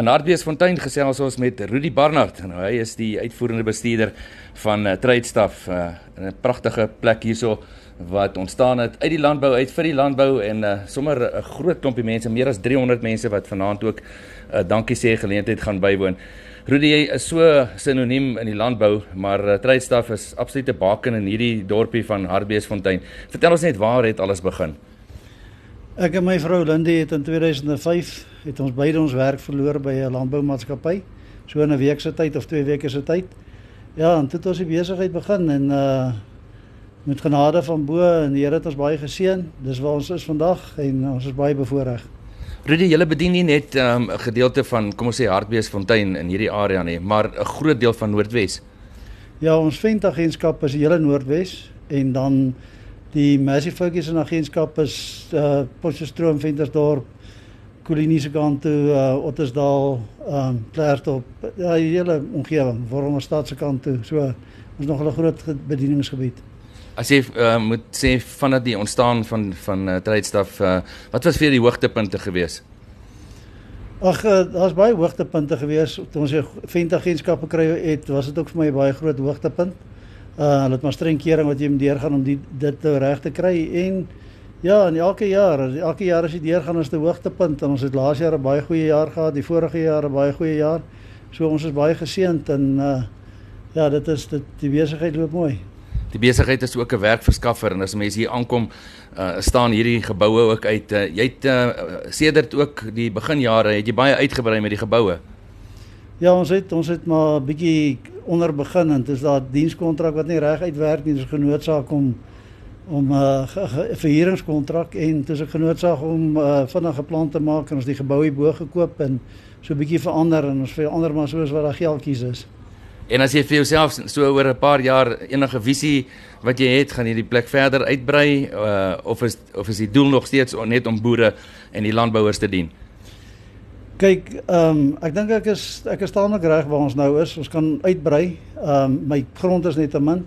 In Hartbeesfontein gesels ons met Rudy Barnard en hy is die uitvoerende bestuurder van uh, Tradestaff uh, in 'n pragtige plek hierso wat ontstaan het uit die landbou uit vir die landbou en uh, sommer 'n groot klompie mense, meer as 300 mense wat vanaand ook uh, dankie sê geleentheid gaan bywoon. Rudy jy is so sinoniem in die landbou, maar uh, Tradestaff is absolute baken in hierdie dorpie van Hartbeesfontein. Vertel ons net waar het alles begin? Ek en my vrou Lindy het in 2005 het ons beide ons werk verloor by 'n landboumaatskappy. So in 'n week se tyd of twee weke se tyd. Ja, en toe het ons die besigheid begin en uh met genade van bo en die Here het ons baie geseën. Dis waar ons is vandag en ons is baie bevoorreg. Rudy, julle bedien nie net ehm, 'n um, gedeelte van kom ons sê Hartbeesfontein in hierdie area nie, maar 'n groot deel van Noordwes. Ja, ons ventagentskap is die hele Noordwes en dan Die Massive Focus en agentskap is uh Potchefstroom, Ventersdorp, Koliniese kant toe, uh Ottersdal, um Klerksdorp, ja, die hele omgewing, waarom ons stad se kant toe. So ons nog 'n groot bedieningsgebied. As jy uh, moet sê vandat die ontstaan van van uh, Tradestaff, uh, wat was vir die hoogtepunte geweest? Ag, uh, daar's baie hoogtepunte geweest. Toe ons ventagentskappe kry het, was dit ook vir my 'n baie groot hoogtepunt uh hulle het maar streng kering wat jy moet deurgaan om die dit reg te kry en ja, en elke jaar, elke jaar as jy deurgaan is 'n hoogtepunt en ons het laas jaar 'n baie goeie jaar gehad, die vorige jaar 'n baie goeie jaar. So ons is baie geseënd en uh ja, dit is dit die besigheid loop mooi. Die besigheid is ook 'n werkverskaffer en as mense hier aankom, uh staan hierdie geboue ook uit. Uh, jy het uh, sedert ook die beginjare het jy baie uitgebrei met die geboue. Ja, ons het ons het maar 'n bietjie onder begin en dis daar dienskontrak wat nie reg uitwerk nie, dis genootsaak om om 'n uh, verhuuringskontrak en dis 'n genootsaak om uh, vinnige plan te maak en ons die gebou hier bo gekoop en so 'n bietjie verander en ons verander maar soos wat daar geldjies is. En as jy vir jouself so oor 'n paar jaar enige visie wat jy het, gaan jy die plek verder uitbrei uh, of is of is die doel nog steeds net om boere en die landbouers te dien? Kyk, ehm um, ek dink ek is ek is taamlik reg waar ons nou is. Ons kan uitbrei. Ehm um, my grond is net te min.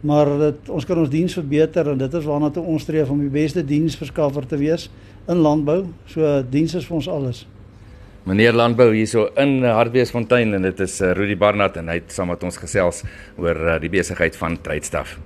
Maar dit ons kan ons diens verbeter en dit is waarna toe ons streef om die beste diensverskaffer te wees in landbou. So diens is vir ons alles. Meneer Landbou hierso in Hartbeesfontein en dit is uh, Rudy Barnard en hy het saam met ons gesels oor uh, die besigheid van Trydstaf.